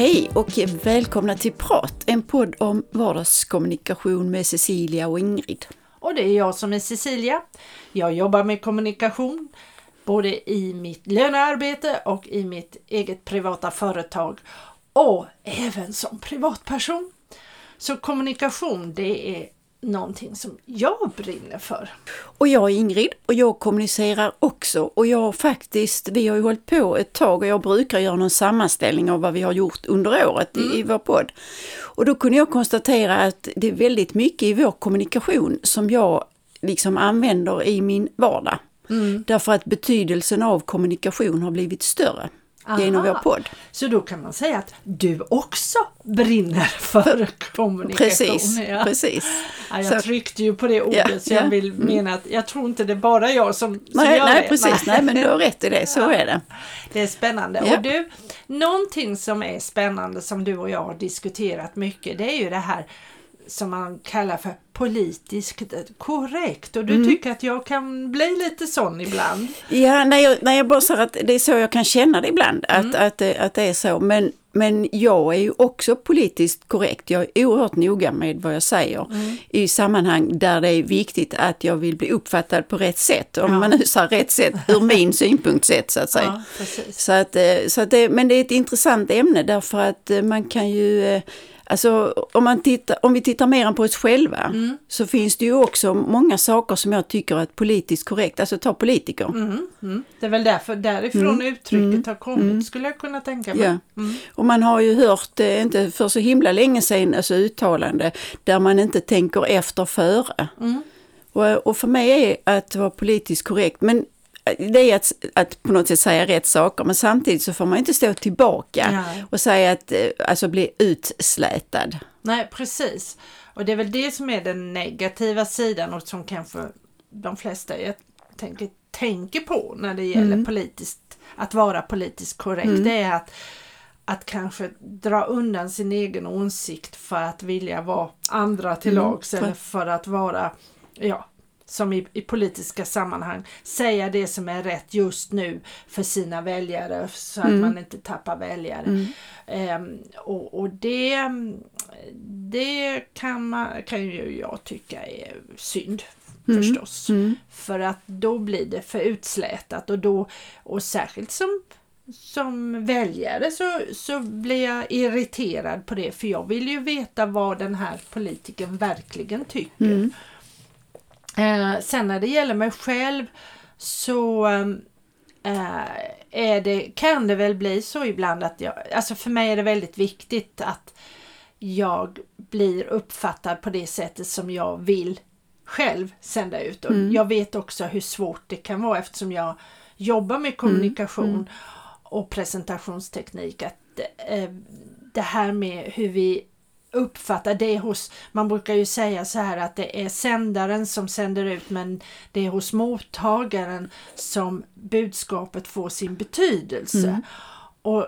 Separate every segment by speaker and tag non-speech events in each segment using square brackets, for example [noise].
Speaker 1: Hej och välkomna till Prat, en podd om vardagskommunikation med Cecilia och Ingrid.
Speaker 2: Och det är jag som är Cecilia. Jag jobbar med kommunikation både i mitt lönearbete och i mitt eget privata företag och även som privatperson. Så kommunikation det är någonting som jag brinner för.
Speaker 1: Och jag är Ingrid och jag kommunicerar också och jag faktiskt, vi har ju hållit på ett tag och jag brukar göra någon sammanställning av vad vi har gjort under året mm. i, i vår podd. Och då kunde jag konstatera att det är väldigt mycket i vår kommunikation som jag liksom använder i min vardag. Mm. Därför att betydelsen av kommunikation har blivit större. Aha. genom vår podd.
Speaker 2: Så då kan man säga att du också brinner för kommunikation.
Speaker 1: Precis, ja. precis.
Speaker 2: Ja, jag så, tryckte ju på det ordet ja, så jag vill mm. mena att jag tror inte det är bara jag som, som
Speaker 1: nej,
Speaker 2: gör
Speaker 1: nej,
Speaker 2: det.
Speaker 1: Precis, nej men du har rätt i det, så är det.
Speaker 2: Det är spännande. Och du, någonting som är spännande som du och jag har diskuterat mycket det är ju det här som man kallar för politiskt korrekt och du mm. tycker att jag kan bli lite sån ibland?
Speaker 1: Ja, när jag, när jag bara säger att det är så jag kan känna det ibland, mm. att, att, att det är så. Men, men jag är ju också politiskt korrekt. Jag är oerhört noga med vad jag säger mm. i sammanhang där det är viktigt att jag vill bli uppfattad på rätt sätt. Om ja. man nu säger rätt sätt [laughs] ur min synpunkt sett så att säga. Ja, så att, eh, så att det, men det är ett intressant ämne därför att eh, man kan ju eh, Alltså om, man tittar, om vi tittar mer än på oss själva mm. så finns det ju också många saker som jag tycker är politiskt korrekt, alltså ta politiker.
Speaker 2: Mm. Mm. Det är väl därför därifrån mm. uttrycket mm. har kommit mm. skulle jag kunna tänka mig.
Speaker 1: Ja. Och man har ju hört, eh, inte för så himla länge sedan, alltså uttalande där man inte tänker efter före. Och, och för mig är att vara politiskt korrekt, men det är att, att på något sätt säga rätt saker men samtidigt så får man inte stå tillbaka Nej. och säga att, eh, alltså bli utslätad.
Speaker 2: Nej precis. Och det är väl det som är den negativa sidan och som kanske de flesta jag tänker, tänker på när det gäller mm. politiskt, att vara politiskt korrekt. Mm. Det är att att kanske dra undan sin egen åsikt för att vilja vara andra till mm. lags eller för att vara ja, som i, i, politiska sammanhang säga det som är rätt just nu för sina väljare så att mm. man inte tappar väljare. Mm. Um, och, och, det, det kan, man, kan ju jag tycka är synd mm. förstås. Mm. För att då blir det för utslätat och då och särskilt som som väljare så, så blir jag irriterad på det för jag vill ju veta vad den här politikern verkligen tycker. Mm. Eh, sen när det gäller mig själv så eh, är det, kan det väl bli så ibland att jag, alltså för mig är det väldigt viktigt att jag blir uppfattad på det sättet som jag vill själv sända ut. Och mm. Jag vet också hur svårt det kan vara eftersom jag jobbar med kommunikation mm. Mm. och presentationsteknik. Att eh, det här med hur vi uppfattar det hos, man brukar ju säga så här att det är sändaren som sänder ut men det är hos mottagaren som budskapet får sin betydelse. Mm. Och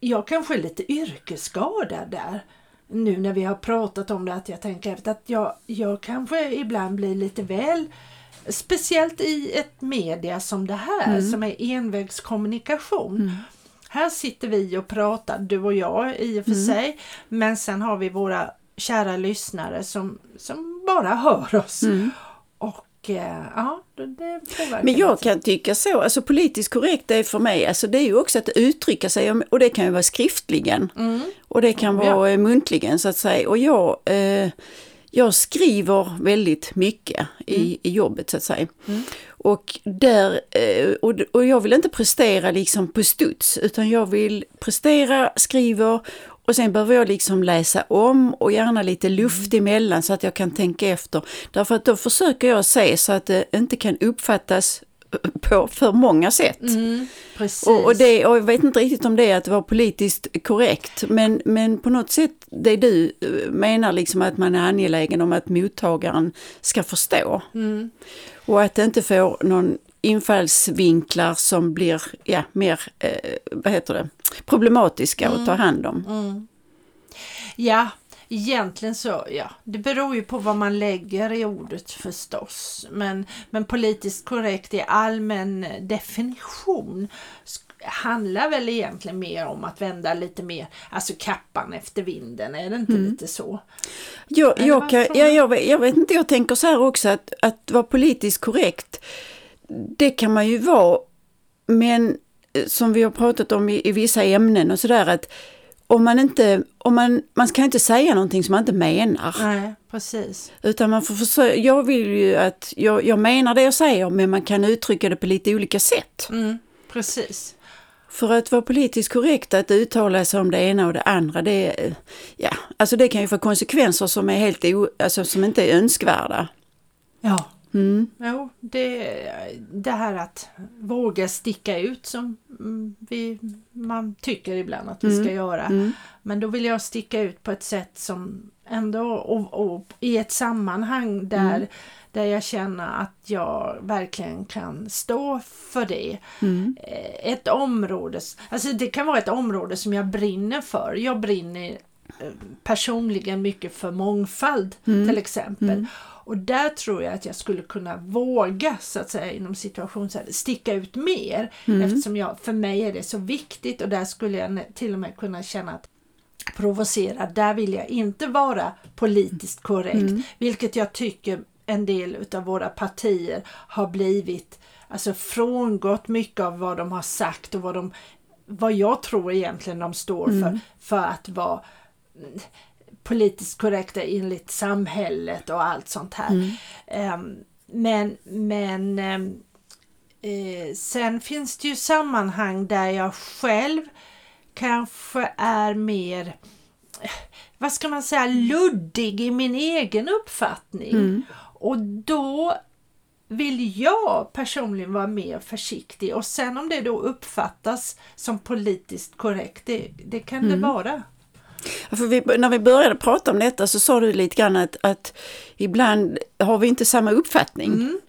Speaker 2: jag kanske är lite yrkesskadad där nu när vi har pratat om det att jag tänker att jag, jag kanske ibland blir lite väl Speciellt i ett media som det här mm. som är envägskommunikation. Mm. Här sitter vi och pratar, du och jag i och för mm. sig. Men sen har vi våra kära lyssnare som, som bara hör oss. Mm. Och eh, ja, det påverkar.
Speaker 1: Men jag kan tycka så, alltså politiskt korrekt är för mig, alltså det är ju också att uttrycka sig och det kan ju vara skriftligen. Mm. Och det kan vara ja. muntligen så att säga. Och jag eh, jag skriver väldigt mycket i, mm. i jobbet så att säga. Mm. Och, där, eh, och, jag vill inte prestera liksom på studs utan jag vill prestera, skriver och sen behöver jag liksom läsa om och gärna lite luft mm. emellan så att jag kan tänka efter. Därför att då försöker jag se så att det inte kan uppfattas på för många sätt. Mm, och, och, det, och jag vet inte riktigt om det är att vara politiskt korrekt men, men på något sätt det du eh, menar liksom att man är angelägen om att mottagaren ska förstå. Mm. Och att det inte får någon infallsvinklar som blir ja, mer eh, vad heter det, problematiska mm. att ta hand om. Mm.
Speaker 2: Ja, egentligen så, ja, det beror ju på vad man lägger i ordet förstås. Men, men politiskt korrekt i allmän definition handlar väl egentligen mer om att vända lite mer, alltså kappan efter vinden, är det inte mm. lite så?
Speaker 1: Jo, jag, kan, ja, jag, jag vet inte, jag tänker så här också att, att vara politiskt korrekt, det kan man ju vara, men eh, som vi har pratat om i, i vissa ämnen och sådär att om man inte, om man, man kan inte säga någonting som man inte menar.
Speaker 2: Nej, precis.
Speaker 1: Utan man får försöka, jag vill ju att, jag, jag menar det jag säger men man kan uttrycka det på lite olika sätt.
Speaker 2: Mm, precis.
Speaker 1: För att vara politiskt korrekt att uttala sig om det ena och det andra, det, ja, alltså det kan ju få konsekvenser som är helt o, alltså som inte är önskvärda.
Speaker 2: Ja. Mm. Jo, det, det här att våga sticka ut som vi, man tycker ibland att vi ska mm. göra. Mm. Men då vill jag sticka ut på ett sätt som ändå och, och i ett sammanhang där mm där jag känner att jag verkligen kan stå för det. Mm. Eh, ett område, alltså det kan vara ett område som jag brinner för. Jag brinner eh, personligen mycket för mångfald mm. till exempel. Och där tror jag att jag skulle kunna våga så att säga inom situation sticka ut mer mm. eftersom jag, för mig är det så viktigt och där skulle jag till och med kunna känna att provocera, där vill jag inte vara politiskt korrekt, mm. vilket jag tycker en del utav våra partier har blivit alltså frångått mycket av vad de har sagt och vad de vad jag tror egentligen de står för mm. för att vara politiskt korrekta enligt samhället och allt sånt här. Mm. Um, men men um, eh, sen finns det ju sammanhang där jag själv kanske är mer vad ska man säga, luddig i min egen uppfattning. Mm. Och då vill jag personligen vara mer försiktig och sen om det då uppfattas som politiskt korrekt, det, det kan mm. det vara.
Speaker 1: För vi, när vi började prata om detta så sa du lite grann att, att ibland har vi inte samma uppfattning. Mm.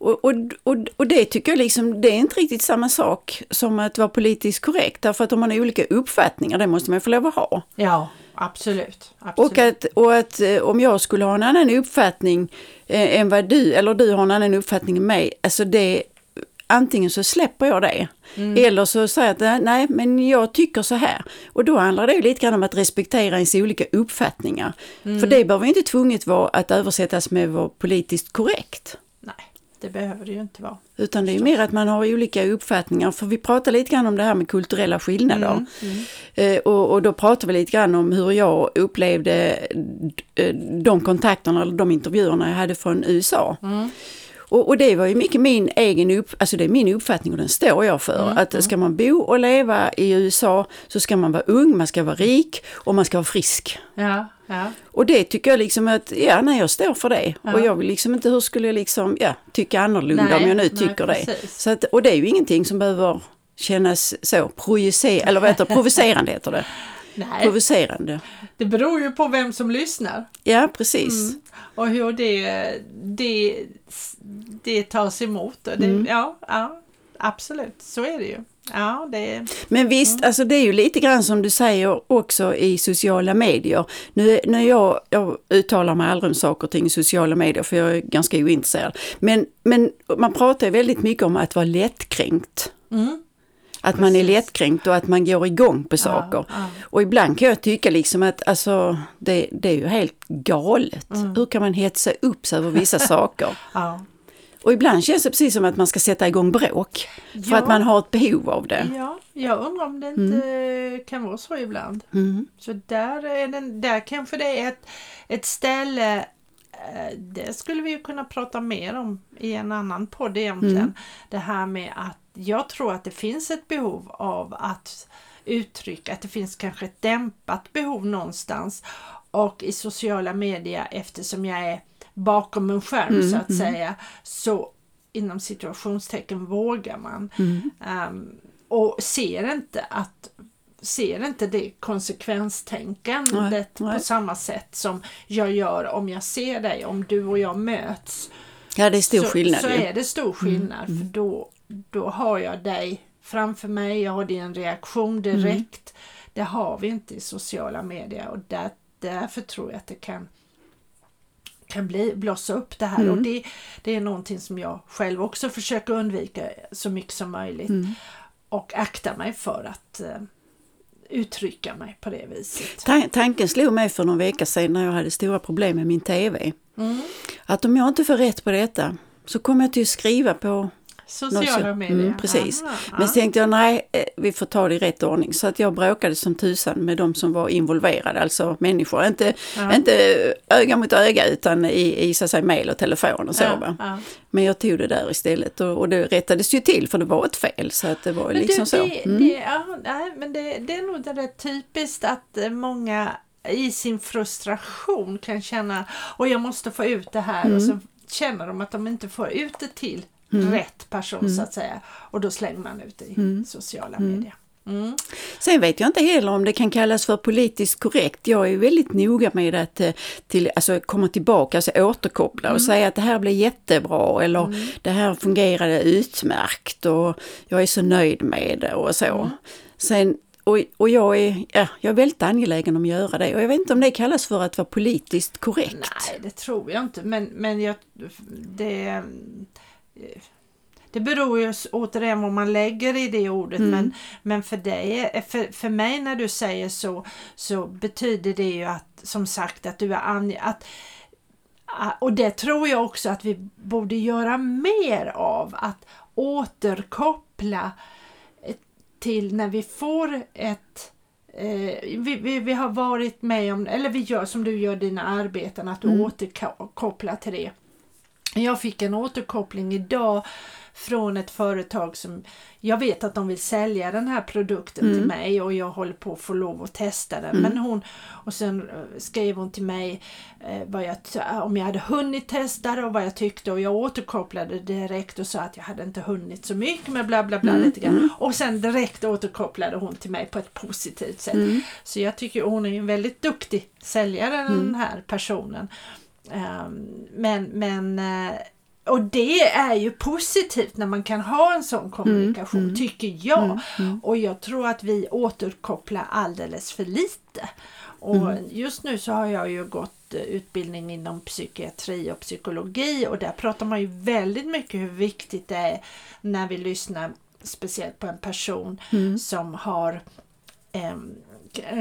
Speaker 1: Och, och, och, och, det tycker jag liksom, det är inte riktigt samma sak som att vara politiskt korrekt. Därför att om man har olika uppfattningar, det måste man få lov att ha.
Speaker 2: Ja, absolut. absolut.
Speaker 1: Och, att, och att eh, om jag skulle ha en annan uppfattning eh, än vad du, eller du har en annan uppfattning än mig, alltså det, antingen så släpper jag det. Mm. Eller så säger jag att nej, men jag tycker så här. Och då handlar det lite grann om att respektera ens olika uppfattningar. Mm. För det behöver inte tvunget vara att översättas med att vara politiskt korrekt.
Speaker 2: Nej, det behöver det ju inte vara.
Speaker 1: Utan det är mer att man har olika uppfattningar. För vi pratar lite grann om det här med kulturella skillnader. Mm. Mm. Eh, och, och, då pratar vi lite grann om hur jag upplevde eh, de kontakterna, eller de intervjuerna jag hade från USA. Och, och, det var ju mycket min egen upp, alltså det är min uppfattning och den står jag för. Mm, att mm. ska man bo och leva i USA så ska man vara ung, man ska vara rik och man ska vara frisk.
Speaker 2: Ja, ja.
Speaker 1: Och det tycker jag liksom att, ja nej jag står för det. Ja. Och jag vill liksom inte, hur skulle jag liksom, ja, tycka annorlunda nej, om jag nu tycker nej, det. Så att, och det är ju ingenting som behöver kännas så projicerande, eller vad heter det, provocerande heter det. Nej. Provocerande.
Speaker 2: Det beror ju på vem som lyssnar.
Speaker 1: Ja, precis. Mm.
Speaker 2: Och hur det, det, det tas emot. Det, mm. ja, ja, absolut, så är det ju. Ja, det...
Speaker 1: Men visst, mm. alltså det är ju lite grann som du säger också i sociala medier. Nu, nu jag, jag uttalar mig aldrig om saker och ting i sociala medier för jag är ganska ointresserad. Men, men man pratar väldigt mycket om att vara lättkränkt. Mm. Att Precis. man är lättkränkt och att man går igång på saker. Ja, ja. Och ibland kan jag tycka liksom att alltså, det, det är ju helt galet. Mm. Hur kan man hetsa upp sig över vissa [laughs] saker? Ja. Och ibland känns det precis som att man ska sätta igång bråk. För att man har ett behov av det.
Speaker 2: Ja, jag undrar om det inte mm. kan vara så ibland. Mm. Så där, är den, där kanske det är ett, ett ställe det skulle vi kunna prata mer om i en annan podd egentligen. Mm. Det här med att jag tror att det finns ett behov av att uttrycka att det finns kanske ett dämpat behov någonstans och i sociala medier eftersom jag är bakom en skärm mm, så att mm. säga så inom situationstecken vågar man um, och ser inte att ser inte det konsekvenstänkandet nej, nej. på samma sätt som jag gör om jag ser dig, om du och jag möts.
Speaker 1: Ja, det är stor
Speaker 2: så,
Speaker 1: skillnad.
Speaker 2: Så är det stor skillnad mm, för mm. då då har jag dig framför mig, jag har din reaktion direkt. Mm. Det har vi inte i sociala medier och där därför tror jag att det kan kan bli, blossa upp det här
Speaker 1: Mm.
Speaker 2: och det, det är någonting som jag själv också försöker undvika så mycket som möjligt
Speaker 1: Mm.
Speaker 2: och akta mig för att eh, uttrycka mig på det viset.
Speaker 1: Tan- Tanken slog mig för någon vecka sedan när jag hade stora problem med min TV.
Speaker 2: Mm.
Speaker 1: Att om jag inte får rätt på detta så kommer jag till att skriva på
Speaker 2: Sociala medier.
Speaker 1: Mm, precis.
Speaker 2: Aha,
Speaker 1: Men så tänkte jag nej, eh, vi får ta det i rätt ordning. Så att jag bråkade som tusan med de som var involverade, alltså människor. Inte,
Speaker 2: Ja.
Speaker 1: inte öga mot öga utan i, i så att säga, mail och telefon och så.
Speaker 2: ja, ja.
Speaker 1: Men jag tog det där istället och, och det rättades ju till för det var ett fel. Så att det var
Speaker 2: Men
Speaker 1: liksom
Speaker 2: du,
Speaker 1: så.
Speaker 2: det,
Speaker 1: Mm.
Speaker 2: det, ja, nej, men det, det är nog det rätt typiskt att eh, många i sin frustration kan känna och jag måste få ut det här och så
Speaker 1: Mm.
Speaker 2: känner de att de inte får ut det till rätt person
Speaker 1: Mm.
Speaker 2: så att säga och då slänger man ut i sociala medier. Mm.
Speaker 1: Sen vet jag inte heller om det kan kallas för politiskt korrekt. Jag är väldigt noga med att eh, till, alltså, komma tillbaka, alltså återkoppla
Speaker 2: Mm.
Speaker 1: och säga att det här blev jättebra eller det här fungerade utmärkt och jag är så nöjd med det och så.
Speaker 2: Mm.
Speaker 1: Sen, och, och jag, är, ja, jag är väldigt angelägen om att göra det och jag vet inte om det kallas för att vara politiskt korrekt.
Speaker 2: Nej, det tror jag inte. Men, men jag, det, det beror ju återigen vad man lägger i det ordet.
Speaker 1: Mm.
Speaker 2: Men, men för, dig, för, för mig när du säger så, så betyder det ju att som sagt att du är ange, att och det tror jag också att vi borde göra mer av. Att återkoppla eh, till när vi får ett eh, vi, vi, vi har varit med om, eller vi gör som du gör dina arbeten, att du
Speaker 1: Mm.
Speaker 2: återkopplar till det. Jag fick en återkoppling idag från ett företag som jag vet att de vill sälja den här produkten till
Speaker 1: Mm.
Speaker 2: mig och jag håller på att få lov att testa den. Men hon, och sen eh, skrev hon till mig eh, jag, t- om jag hade hunnit testa det och vad jag tyckte och jag återkopplade direkt och sa att jag hade inte hunnit så mycket med bla bla bla lite grann. Och sen direkt återkopplade hon till mig på ett positivt sätt.
Speaker 1: Mm.
Speaker 2: Så jag tycker hon är en väldigt duktig säljare den här personen. Ehm, men, men eh, och det är ju positivt när man kan ha en sån kommunikation tycker jag. Och jag tror att vi återkopplar alldeles för lite. Och just nu så har jag ju gått eh, utbildning inom psykiatri och psykologi. Och där pratar man ju väldigt mycket hur viktigt det är när vi lyssnar speciellt på en person som har k-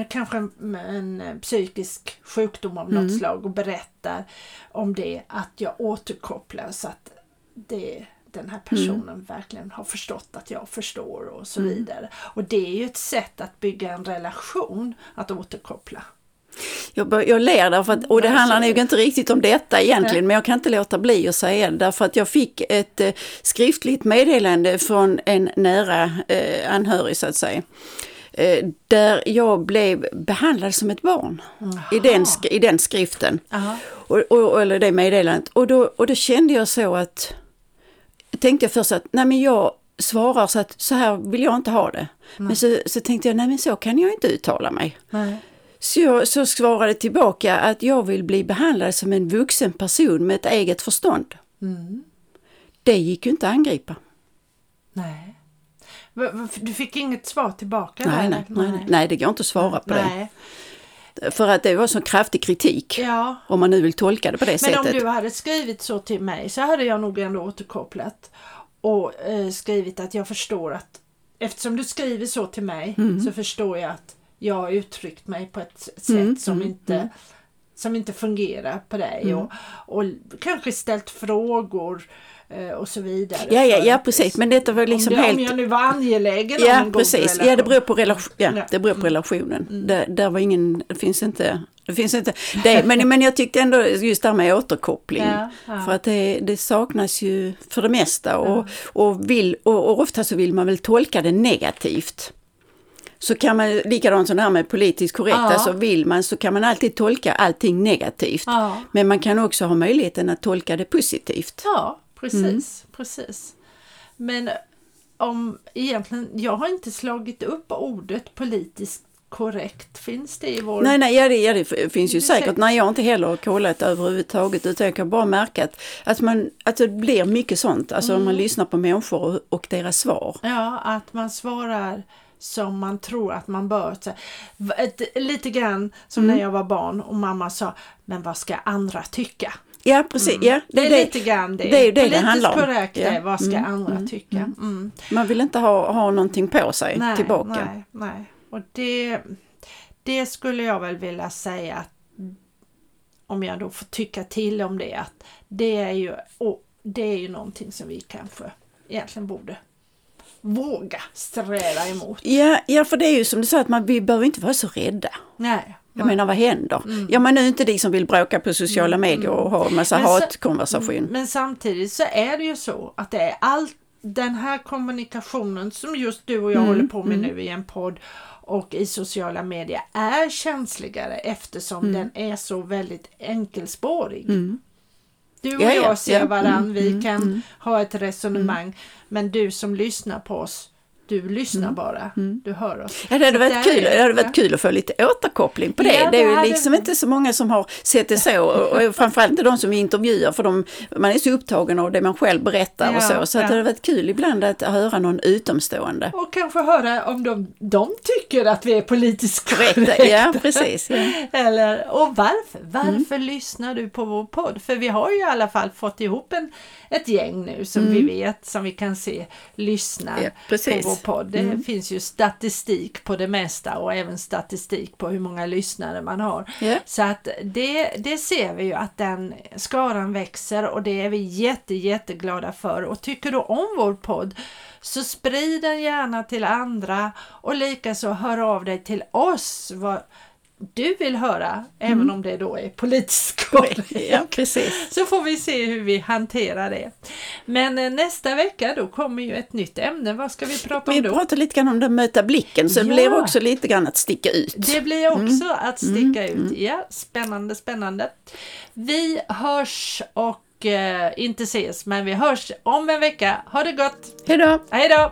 Speaker 2: kanske en, en eh, psykisk sjukdom av något slag och berättar om det, att jag återkopplar så att det, den här personen verkligen har förstått att jag förstår och så vidare. Och det är ju ett sätt att bygga en relation, att återkoppla.
Speaker 1: Jag, jag ler därför att, och det handlar nog inte riktigt om detta egentligen, men jag kan inte låta bli att säga det därför att jag fick ett eh, skriftligt meddelande från en nära eh, anhörig så att säga. Eh, där jag blev behandlad som ett barn i den, i den skriften. Och, och, eller det meddelandet. Och då, och då kände jag så att, tänkte jag först att nej men jag svarar så att så här vill jag inte ha det. Men så, så tänkte jag nej men så kan jag inte uttala mig.
Speaker 2: Nej.
Speaker 1: Så jag så svarade tillbaka att jag vill bli behandlad som en vuxen person med ett eget förstånd.
Speaker 2: Mm.
Speaker 1: Det gick ju inte att angripa.
Speaker 2: Nej. Du fick inget svar tillbaka?
Speaker 1: Nej, nej, nej, nej, nej, det går inte att svara på
Speaker 2: Nej.
Speaker 1: det. För att det var så kraftig kritik.
Speaker 2: Ja.
Speaker 1: Om man nu vill tolka det på det
Speaker 2: Men om
Speaker 1: sättet.
Speaker 2: du hade skrivit så till mig så hade jag nog ändå återkopplat och eh, skrivit att jag förstår att eftersom du skriver så till mig
Speaker 1: Mm.
Speaker 2: så förstår jag att jag har uttryckt mig på ett sätt
Speaker 1: Mm,
Speaker 2: som,
Speaker 1: mm,
Speaker 2: inte,
Speaker 1: mm.
Speaker 2: som inte fungerar på dig och, och kanske ställt frågor och så vidare.
Speaker 1: Ja, ja, ja precis. Men detta var liksom
Speaker 2: om, det,
Speaker 1: helt...
Speaker 2: om jag nu var angelägen om
Speaker 1: Ja,
Speaker 2: en god
Speaker 1: precis.
Speaker 2: relation.
Speaker 1: Ja, det beror på, relation, ja.
Speaker 2: Mm.
Speaker 1: det beror på relationen. Det, där var ingen, det finns inte, det finns inte det, men, men jag tyckte ändå just det här med återkoppling.
Speaker 2: Ja, ja.
Speaker 1: För att det, det saknas ju för det mesta och, och, vill, och, och ofta så vill man väl tolka det negativt. Så kan man, likadant som det här med politiskt korrekt,
Speaker 2: Ja.
Speaker 1: alltså vill man så kan man alltid tolka allting negativt.
Speaker 2: Ja.
Speaker 1: Men man kan också ha möjligheten att tolka det positivt.
Speaker 2: Ja, precis.
Speaker 1: Mm.
Speaker 2: precis. Men om egentligen, jag har inte slagit upp ordet politiskt korrekt. Finns det i vår...
Speaker 1: Nej, nej, ja det, ja, det finns ju
Speaker 2: Det
Speaker 1: säkert.
Speaker 2: säkert.
Speaker 1: Nej, jag har inte heller kollat överhuvudtaget utan jag kan bara märka att, att, man, att det blir mycket sånt. Alltså om man lyssnar på människor och, och deras svar.
Speaker 2: Ja, att man svarar som man tror att man bör. Ett, lite grann som när jag var barn och mamma sa, men vad ska andra tycka?
Speaker 1: Ja, precis. Ja,
Speaker 2: Det är lite grann det.
Speaker 1: det är ju det det
Speaker 2: Politiskt
Speaker 1: handlar om.
Speaker 2: korrekt
Speaker 1: Ja.
Speaker 2: är, vad ska
Speaker 1: Mm,
Speaker 2: andra
Speaker 1: mm,
Speaker 2: tycka? Mm.
Speaker 1: Man vill inte ha, ha någonting på sig
Speaker 2: Nej,
Speaker 1: tillbaka.
Speaker 2: nej, nej. Och det, det skulle jag väl vilja säga att om jag då får tycka till om det att det är ju, och det är ju någonting som vi kanske egentligen borde våga sträva emot.
Speaker 1: Ja, ja, för det är ju som du sa att man, vi behöver inte vara så rädda.
Speaker 2: Nej.
Speaker 1: Jag menar vad händer? Ja men nu är inte de som vill bråka på sociala medier och ha massa
Speaker 2: Men
Speaker 1: hatkonversation.
Speaker 2: Men samtidigt så är det ju så att det är allt den här kommunikationen som just du och jag håller på med nu i en podd och i sociala medier är känsligare eftersom den är så väldigt enkelspårig. Du och
Speaker 1: Ja, ja,
Speaker 2: jag ser
Speaker 1: ja.
Speaker 2: varann, vi kan ha ett resonemang men du som lyssnar på oss du lyssnar bara, du hör oss.
Speaker 1: Ja, det hade
Speaker 2: Så
Speaker 1: varit, kul,
Speaker 2: är
Speaker 1: det hade varit kul att få lite återkoppling på det.
Speaker 2: Ja,
Speaker 1: det är ju liksom inte så många som har sett det så och, och framförallt inte de som intervjuar för de, man är så upptagen av det man själv berättar och
Speaker 2: Ja,
Speaker 1: så. Så att
Speaker 2: ja.
Speaker 1: det hade varit kul ibland att höra någon utomstående.
Speaker 2: Och kanske höra om de, de tycker att vi är politiskt
Speaker 1: Korrekt,
Speaker 2: korrekta.
Speaker 1: ja precis.
Speaker 2: Eller, och varför? Varför
Speaker 1: Mm.
Speaker 2: lyssnar du på vår podd? För vi har ju i alla fall fått ihop en, ett gäng nu som vi vet, som vi kan se lyssnar
Speaker 1: Mm.
Speaker 2: På.
Speaker 1: Mm.
Speaker 2: vår podd. Det finns ju statistik på det mesta och även statistik på hur många lyssnare man har.
Speaker 1: Ja.
Speaker 2: Så att det, det ser vi ju att den skaran växer och det är vi jätte, jätteglada för. Och tycker du om vår podd så sprid den gärna till andra och likaså hör av dig till oss vad du vill höra, även om det då är politiskt korrekt.
Speaker 1: Mm. ja, precis. [laughs]
Speaker 2: Så får vi se hur vi hanterar det. Men eh, nästa vecka då kommer ju ett nytt ämne. Vad ska vi prata om
Speaker 1: Vi
Speaker 2: då?
Speaker 1: pratar lite grann om det möta blicken så det
Speaker 2: Ja.
Speaker 1: blir också lite grann att sticka ut.
Speaker 2: Det blir också att sticka ut. Ja, spännande, spännande. Vi hörs och eh, inte ses, men vi hörs om en vecka. Ha det gott!
Speaker 1: Hej då!
Speaker 2: Hej då!